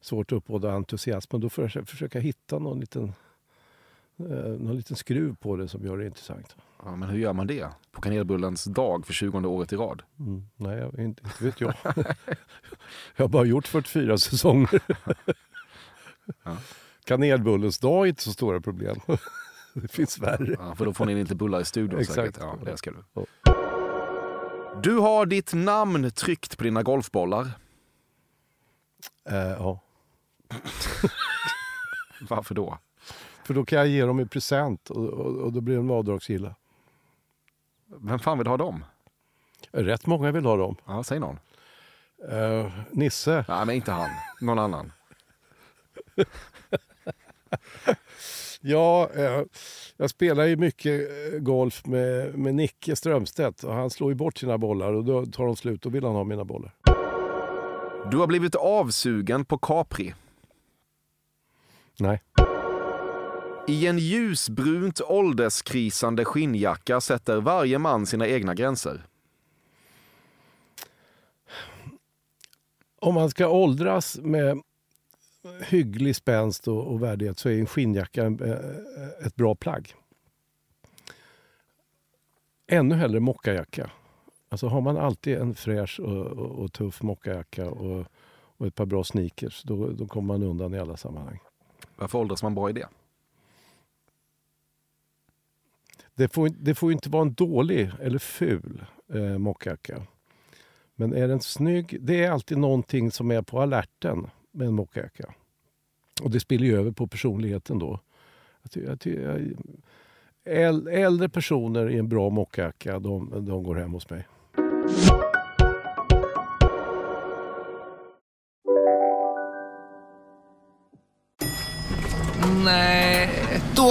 svårt att uppbåda entusiasm. Men då får jag försöka hitta någon liten, eh, någon liten skruv på det som gör det intressant. Ja, men hur gör man det på kanelbullens dag för 20 året i rad? Mm. Nej, jag, inte, inte vet jag. jag har bara gjort 44 säsonger. Kanelbullens dag är inte så stora problem. det finns värre. Ja, för då får ni inte bullar i studion Exakt. säkert. Ja, det ska du. Ja. Du har ditt namn tryckt på dina golfbollar. Eh, ja. Varför då? För då kan jag ge dem i present och, och, och då blir de avdragsgilla. Vem fan vill ha dem? Rätt många vill ha dem. Ja, säg någon. Eh, Nisse. Nej, men inte han. Någon annan. Ja, eh, jag spelar ju mycket eh, golf med, med Nicke Strömstedt och han slår ju bort sina bollar och då tar de slut. Då vill han ha mina bollar. Du har blivit avsugen på Capri. Nej. I en ljusbrunt ålderskrisande skinnjacka sätter varje man sina egna gränser. Om man ska åldras med hygglig spänst och, och värdighet så är en skinnjacka en, eh, ett bra plagg. Ännu hellre mockajacka. Alltså har man alltid en fräsch och, och, och tuff mockajacka och, och ett par bra sneakers, då, då kommer man undan i alla sammanhang. Varför åldras man bra i det? Det får, det får ju inte vara en dålig eller ful eh, mockacka. Men är den snygg, det är alltid någonting som är på alerten med en mockjacka. Och det spiller ju över på personligheten då. Jag ty, jag ty, jag, äldre personer i en bra mockjacka, de, de går hem hos mig.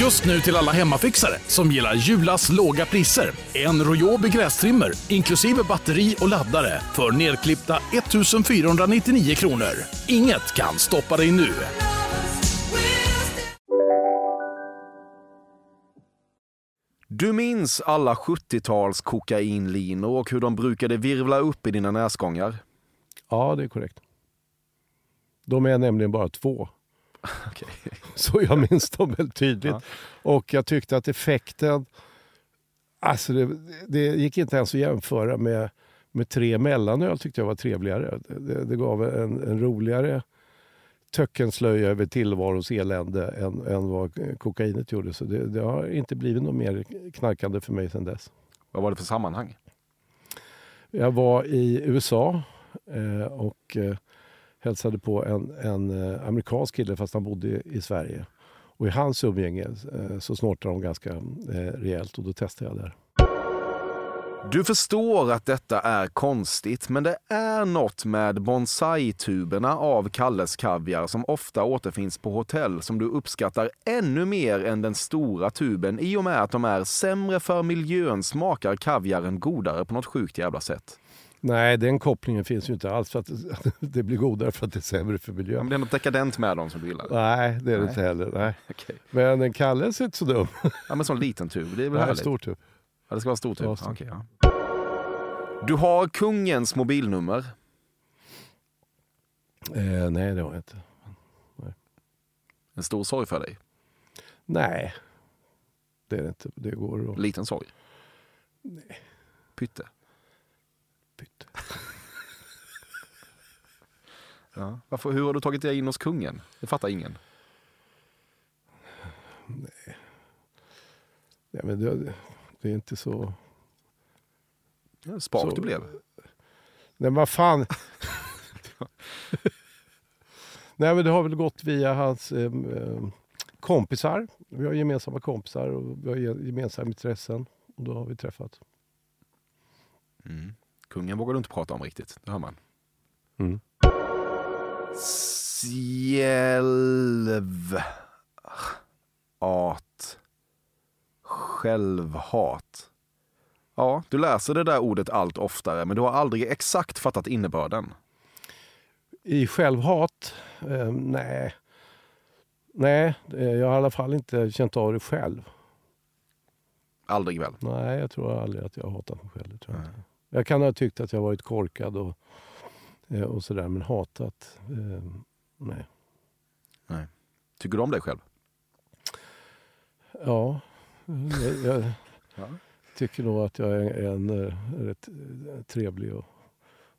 Just nu till alla hemmafixare som gillar Julas låga priser. En Royobi grästrimmer inklusive batteri och laddare för nedklippta 1 499 kronor. Inget kan stoppa dig nu. Du minns alla 70-tals kokainlinor och hur de brukade virvla upp i dina näsgångar? Ja, det är korrekt. De är nämligen bara två. Okej. Så jag minns dem väldigt tydligt. Och jag tyckte att effekten... Alltså det, det gick inte ens att jämföra med, med tre mellanöl tyckte jag var trevligare. Det, det gav en, en roligare töckenslöja över tillvarons elände än, än vad kokainet gjorde. Så det, det har inte blivit något mer knarkande för mig sedan dess. Vad var det för sammanhang? Jag var i USA eh, och eh, hälsade på en, en eh, amerikansk kille fast han bodde i, Sverige. Och i hans umgänge eh, så snortade de ganska eh, rejält och då testade jag där. Du förstår att detta är konstigt, men det är något med bonsai-tuberna av Kalles Kaviar som ofta återfinns på hotell som du uppskattar ännu mer än den stora tuben i och med att de är sämre för miljön smakar kaviaren godare på något sjukt jävla sätt. Nej, den kopplingen finns ju inte alls för att det blir godare för att det är sämre för miljön. men det är något dekadent med dem som du gillar. Nej, det är det Nej. inte heller. Nej. Okej. Men en Kalles är inte så dum. Ja, men sån liten tub, det är väl Nej, härligt? stor typ. Ja, det ska vara stor tub. Ja, stor. okej, ja. Du har kungens mobilnummer. Eh, nej, det har jag inte. En stor sorg för dig. Nej, det är det inte. Det går att... Liten sorg. Pytte. Pytte. Ja. Varför, hur har du tagit dig in hos kungen? Det fattar ingen. Nej, men det, det är inte så... Ja, Spak Så- du blev. Nej, men vad fan. Nej, men det har väl gått via hans eh, eh, kompisar. Vi har gemensamma kompisar och vi har ge- gemensamma intressen. Och då har vi träffat. Mm. Kungen vågar du inte prata om riktigt, det hör man. Mm. Själv... At. Självhat. Ja, du läser det där ordet allt oftare, men du har aldrig exakt fattat innebörden. I självhat? Eh, nej. Nej, eh, jag har i alla fall inte känt av det själv. Aldrig väl? Nej, jag tror aldrig att jag hatat mig själv. Det tror jag, inte. Jag kan ha tyckt att jag varit korkad och, eh, och sådär, men hatat? Eh, nej. Tycker du om dig själv? Ja, jag, jag Ja. tycker nog att jag är en eh, rätt eh, trevlig och,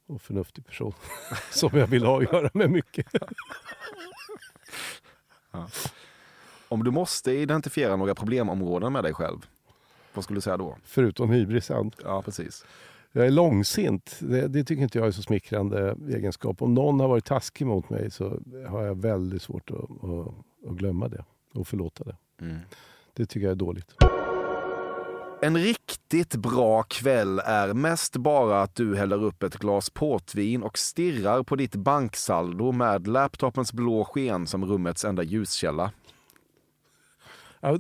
och förnuftig person. Som jag vill ha att göra med mycket. Om du måste identifiera några problemområden med dig själv, vad skulle du säga då? Förutom hybrisen. Ja, precis. Jag är långsint. Det, det tycker inte jag är så smickrande egenskap. Om någon har varit taskig mot mig så har jag väldigt svårt att, att, att glömma det och förlåta det. Mm. Det tycker jag är dåligt. En riktigt bra kväll är mest bara att du häller upp ett glas portvin och stirrar på ditt banksaldo med laptopens blå sken som rummets enda ljuskälla. Ja,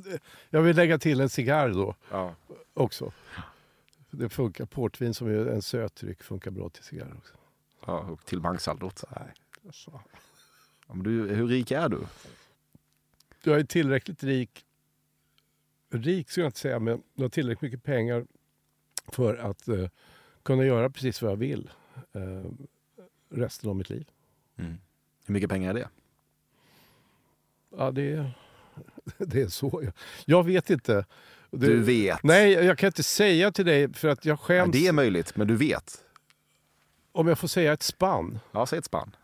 Jag vill lägga till en cigarr då Ja. också. Det funkar. Portvin som är en söt dryck funkar bra till cigarr också. Ja, och till banksaldot. Nej, alltså. Ja, men du, hur rik är du? Jag är tillräckligt rik. Rik ska jag inte säga, men jag har tillräckligt mycket pengar för att eh, kunna göra precis vad jag vill eh, resten av mitt liv. Mm. Hur mycket pengar är det? Ja, det är, det är så. Jag, jag vet inte. Det, Du vet. Nej, jag kan inte säga till dig för att jag Ja, skäms. det är möjligt, men du vet. Om jag får säga ett spann Ja, säg ett spann.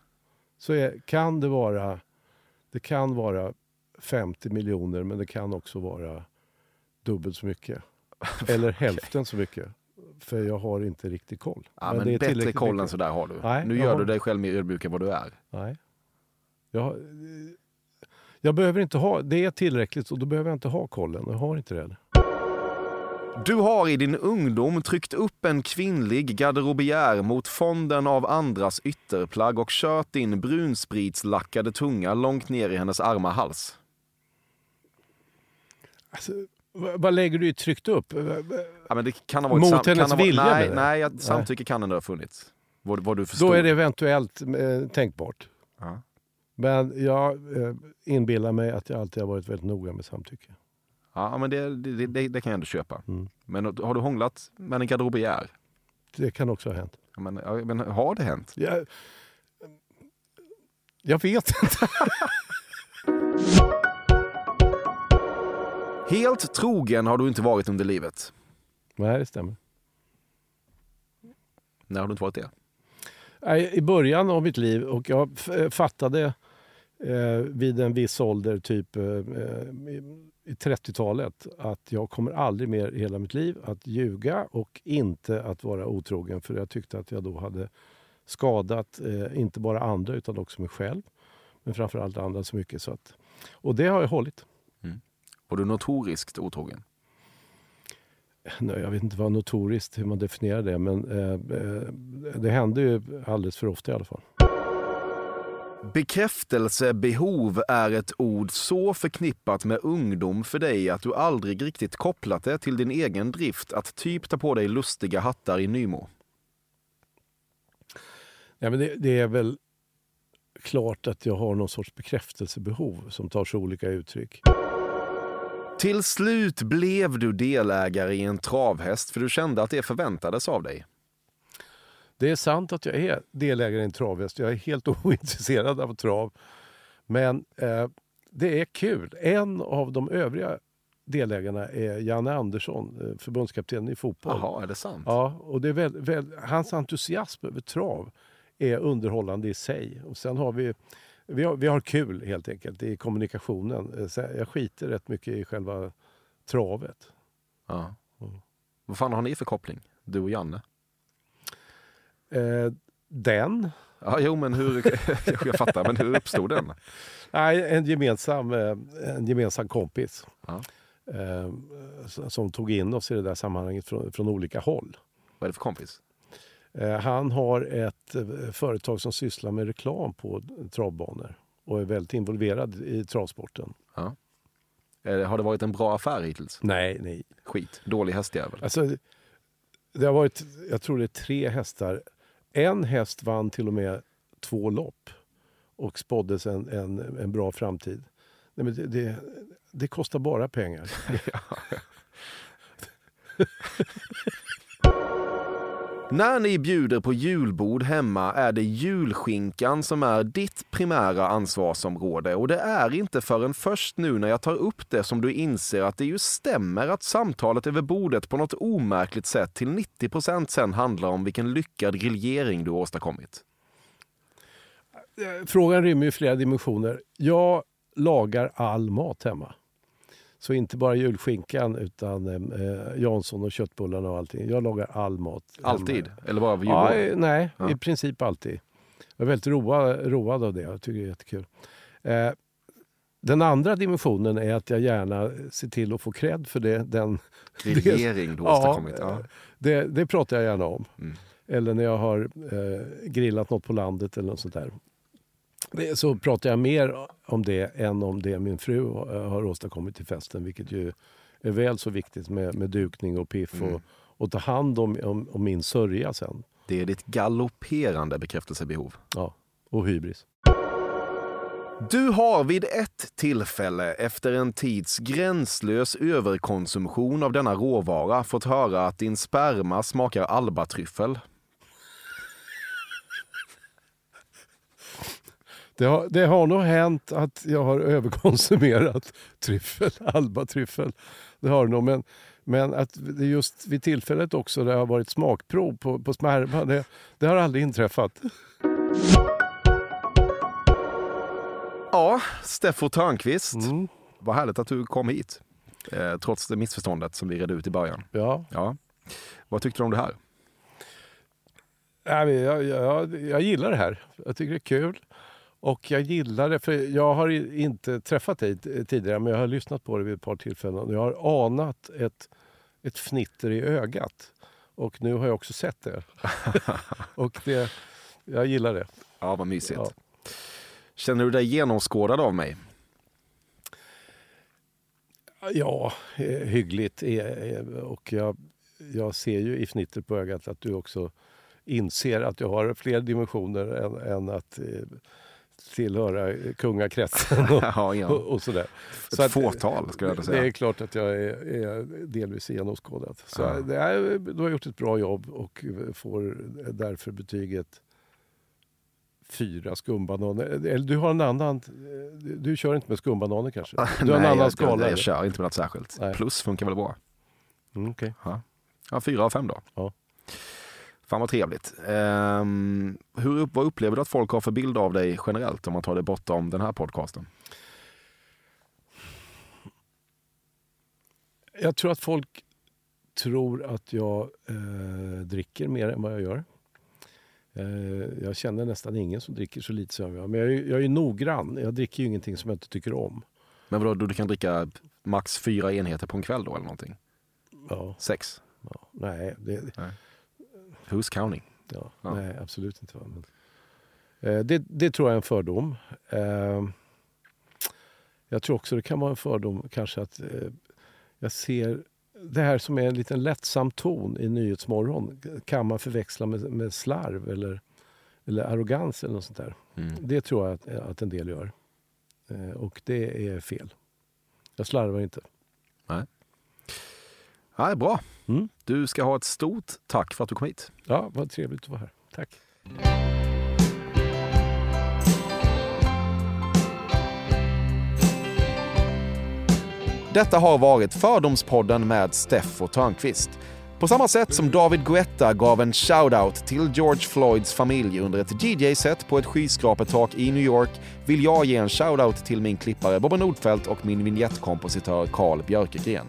så är, kan det vara det kan vara 50 miljoner men det kan också vara dubbelt så mycket. Eller hälften så mycket. För jag har inte riktigt koll. Ja, men det är bättre koll än mycket. sådär har du. Nej, nu gör har- du dig själv mer ödmjuk än vad du är. Nej. Jag, jag behöver inte ha, det är tillräckligt och då behöver jag inte ha kollen. Jag har inte det. Du har i din ungdom tryckt upp en kvinnlig garderobiär mot fonden av andras ytterplagg och kört din brunspritslackade tunga långt ner i hennes arma hals. Alltså, vad, lägger du i tryckt upp? Ja, men det kan ha varit Mot sam- hennes kan ha vilja, Nej, nej samtycke kan ändå ha funnits. Vad, vad du. Då är det eventuellt eh, tänkbart. Ja. Men jag eh, inbillar mig att jag alltid har varit väldigt noga med samtycke. Ja, men det, det, det, det kan jag ändå köpa. Mm. Men har du hånglat med en garderobiär? Det kan också ha hänt. Ja, men, ja, men har det hänt? Jag, jag vet inte. Helt trogen har du inte varit under livet. Nej, det stämmer. När har du inte varit det? I början av mitt liv och jag eh, fattade eh, vid en viss ålder, typ eh, i, i 30-talet, att jag kommer aldrig mer i hela mitt liv att ljuga och inte att vara otrogen. För jag tyckte att jag då hade skadat eh, inte bara andra utan också mig själv. Men framförallt andra så mycket. Så att, och det har jag hållit. Var du notoriskt otrogen? Nej, jag vet inte vad notoriskt, hur man definierar det, men eh, eh, det hände ju alldeles för ofta i alla fall. Bekräftelsebehov är ett ord så förknippat med ungdom för dig att du aldrig riktigt kopplat det till din egen drift att typ ta på dig lustiga hattar i Nymo. Ja, men det, det är väl klart att jag har någon sorts bekräftelsebehov som tar sig olika uttryck. Till slut blev du delägare i en travhäst för du kände att det förväntades av dig. Det är sant att jag är delägare i en travhäst. Jag är helt ointresserad av trav. Men eh, det är kul. En av de övriga delägarna är Janne Andersson, eh, förbundskapten i fotboll. Jaha, är det sant? Ja, och det är väl, väl, hans entusiasm över trav är underhållande i sig. Och sen har vi, vi har, vi har kul helt enkelt i kommunikationen. Eh, så Jag skiter rätt mycket i själva travet. Ja. Vad fan har ni för koppling, du och Janne? Eh, den? Ja, jo, men hur... jag fattar, men hur uppstod den? Nej, en gemensam, eh, en gemensam kompis. Ja. Eh, som tog in oss i det där sammanhanget från, från olika håll. Vad är det för kompis? Eh, han har ett eh, företag som sysslar med reklam på travbanor och är väldigt involverad i travsporten. Ja. Eh, Har det varit en bra affär hittills? Nej, nej. Skit. Dålig hästjävel. Alltså, det har varit, jag tror det är tre hästar. En häst vann till och med två lopp och spåddes en, en, en bra framtid. Nej, men det, det, det kostar bara pengar. När ni bjuder på julbord hemma är det julskinkan som är ditt primära ansvarsområde och det är inte förrän först nu när jag tar upp det som du inser att det ju stämmer att samtalet över bordet på något omärkligt sätt till 90% sen handlar om vilken lyckad grillering du åstadkommit. Eh, frågan rymmer ju flera dimensioner. Jag lagar all mat hemma. Så inte bara julskinkan utan eh, Jansson och köttbullarna och allting. Jag lagar all mat. Alltid? Eller bara vid Ja, eh, nej, Ja. i princip alltid. Jag är väldigt road, road av det. Jag tycker det är jättekul. Eh, den andra dimensionen är att jag gärna ser till att få cred för det. Den, Grillering du Ja, åstadkommit. Ja. Det, det pratar jag gärna om. Mm. Eller när jag har eh, grillat något på landet eller något sånt där. Så pratar jag mer om det än om det min fru eh, har åstadkommit till festen. Vilket ju är väl så viktigt med, med dukning och piff Mm. och, och ta hand om, om, om min sörja sen. Det är ditt galopperande bekräftelsebehov. Ja, och hybris. Du har vid ett tillfälle efter en tids gränslös överkonsumtion av denna råvara fått höra att din sperma smakar albatryffel. Det har, det har nog hänt att jag har överkonsumerat tryffel, albatryffel. Det har nog, men, men att det just vid tillfället också det har varit smakprov på, på sperma, det, det har aldrig inträffat. Ja, Steffo Törnqvist. Mm. Vad härligt att du kom hit. Eh, trots det missförståndet som vi redde ut i början. Ja. ja. Vad tyckte du om det här? Jag, jag, jag, jag gillar det här. Jag tycker det är kul. Och jag gillar det, för jag har inte träffat dig tidigare men jag har lyssnat på det vid ett par tillfällen. och Jag har anat ett, ett fnitter i ögat. Och nu har jag också sett det. och det, jag gillar det. Ja, vad mysigt. Ja. Känner du dig genomskådad av mig? Ja, hyggligt. Eh, eh, Och jag, jag ser ju i fnitter på ögat att du också inser att jag har fler dimensioner än, än att eh, tillhöra kungakretsen och, Ja, ja. och, och sådär. Ett fåtal, skulle jag säga. Det är klart att jag är, är delvis genomskådad. Så Ja. det är, du har gjort ett bra jobb och får därför betyget fyra skumbananer. Eller du har en annan... Du, kör inte med skumbananer kanske? Du har en Nej, annan jag, skala? Jag, jag kör inte med något särskilt. Nej. Plus funkar väl bra. Mm, okej. Ja. ja, fyra av fem då. Ja. Fan vad trevligt. Ehm, hur, vad upplever du att folk har för bild av dig generellt om man tar det bortom den här podcasten? Jag tror att folk tror att jag eh, dricker mer än vad jag gör. Eh, jag känner nästan ingen som dricker så lite som jag. Men jag är, jag är noggrann. Jag dricker ju ingenting som jag inte tycker om. Men vadå, du kan dricka max fyra enheter på en kväll då eller någonting? Ja. Sex? Ja, nej, det, Who's counting? Ja, Ja. Nej, absolut inte. Men, eh, det, det tror jag är en fördom. Eh, jag tror också det kan vara en fördom kanske att eh, jag ser det här som är en liten lättsam ton i Nyhetsmorgon kan man förväxla med, med slarv eller, eller arrogans eller något sånt där. Mm. Det tror jag att, att en del gör. Och det är fel. Jag slarvar inte. Nej. Nej, bra. Mm. Du ska ha ett stort tack för att du kom hit. Ja, vad trevligt att vara här. Tack. Detta har varit Fördomspodden med Steffo Törnqvist. På samma sätt som David Guetta gav en shout-out till George Floyds familj under ett DJ-set på ett skyskrapetak i New York vill jag ge en shout-out till min klippare Bobben Nordfeldt och min vignettkompositör Carl Björkegren.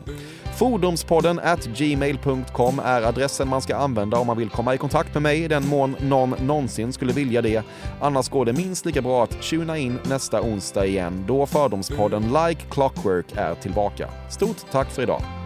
Fordomspodden at gmail.com är adressen man ska använda om man vill komma i kontakt med mig i den mån någon någonsin skulle vilja det. Annars går det minst lika bra att tuna in nästa onsdag igen då Fördomspodden Like Clockwork är tillbaka. Stort tack för idag!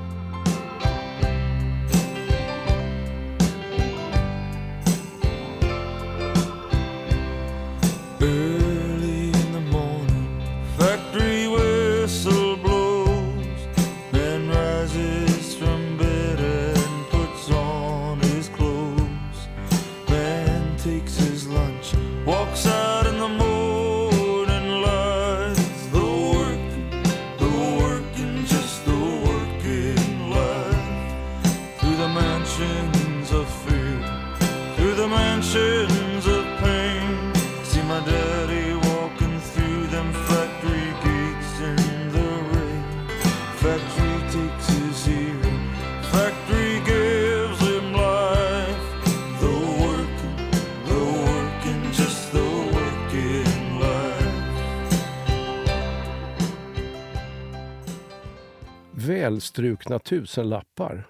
Strukna tusenlappar.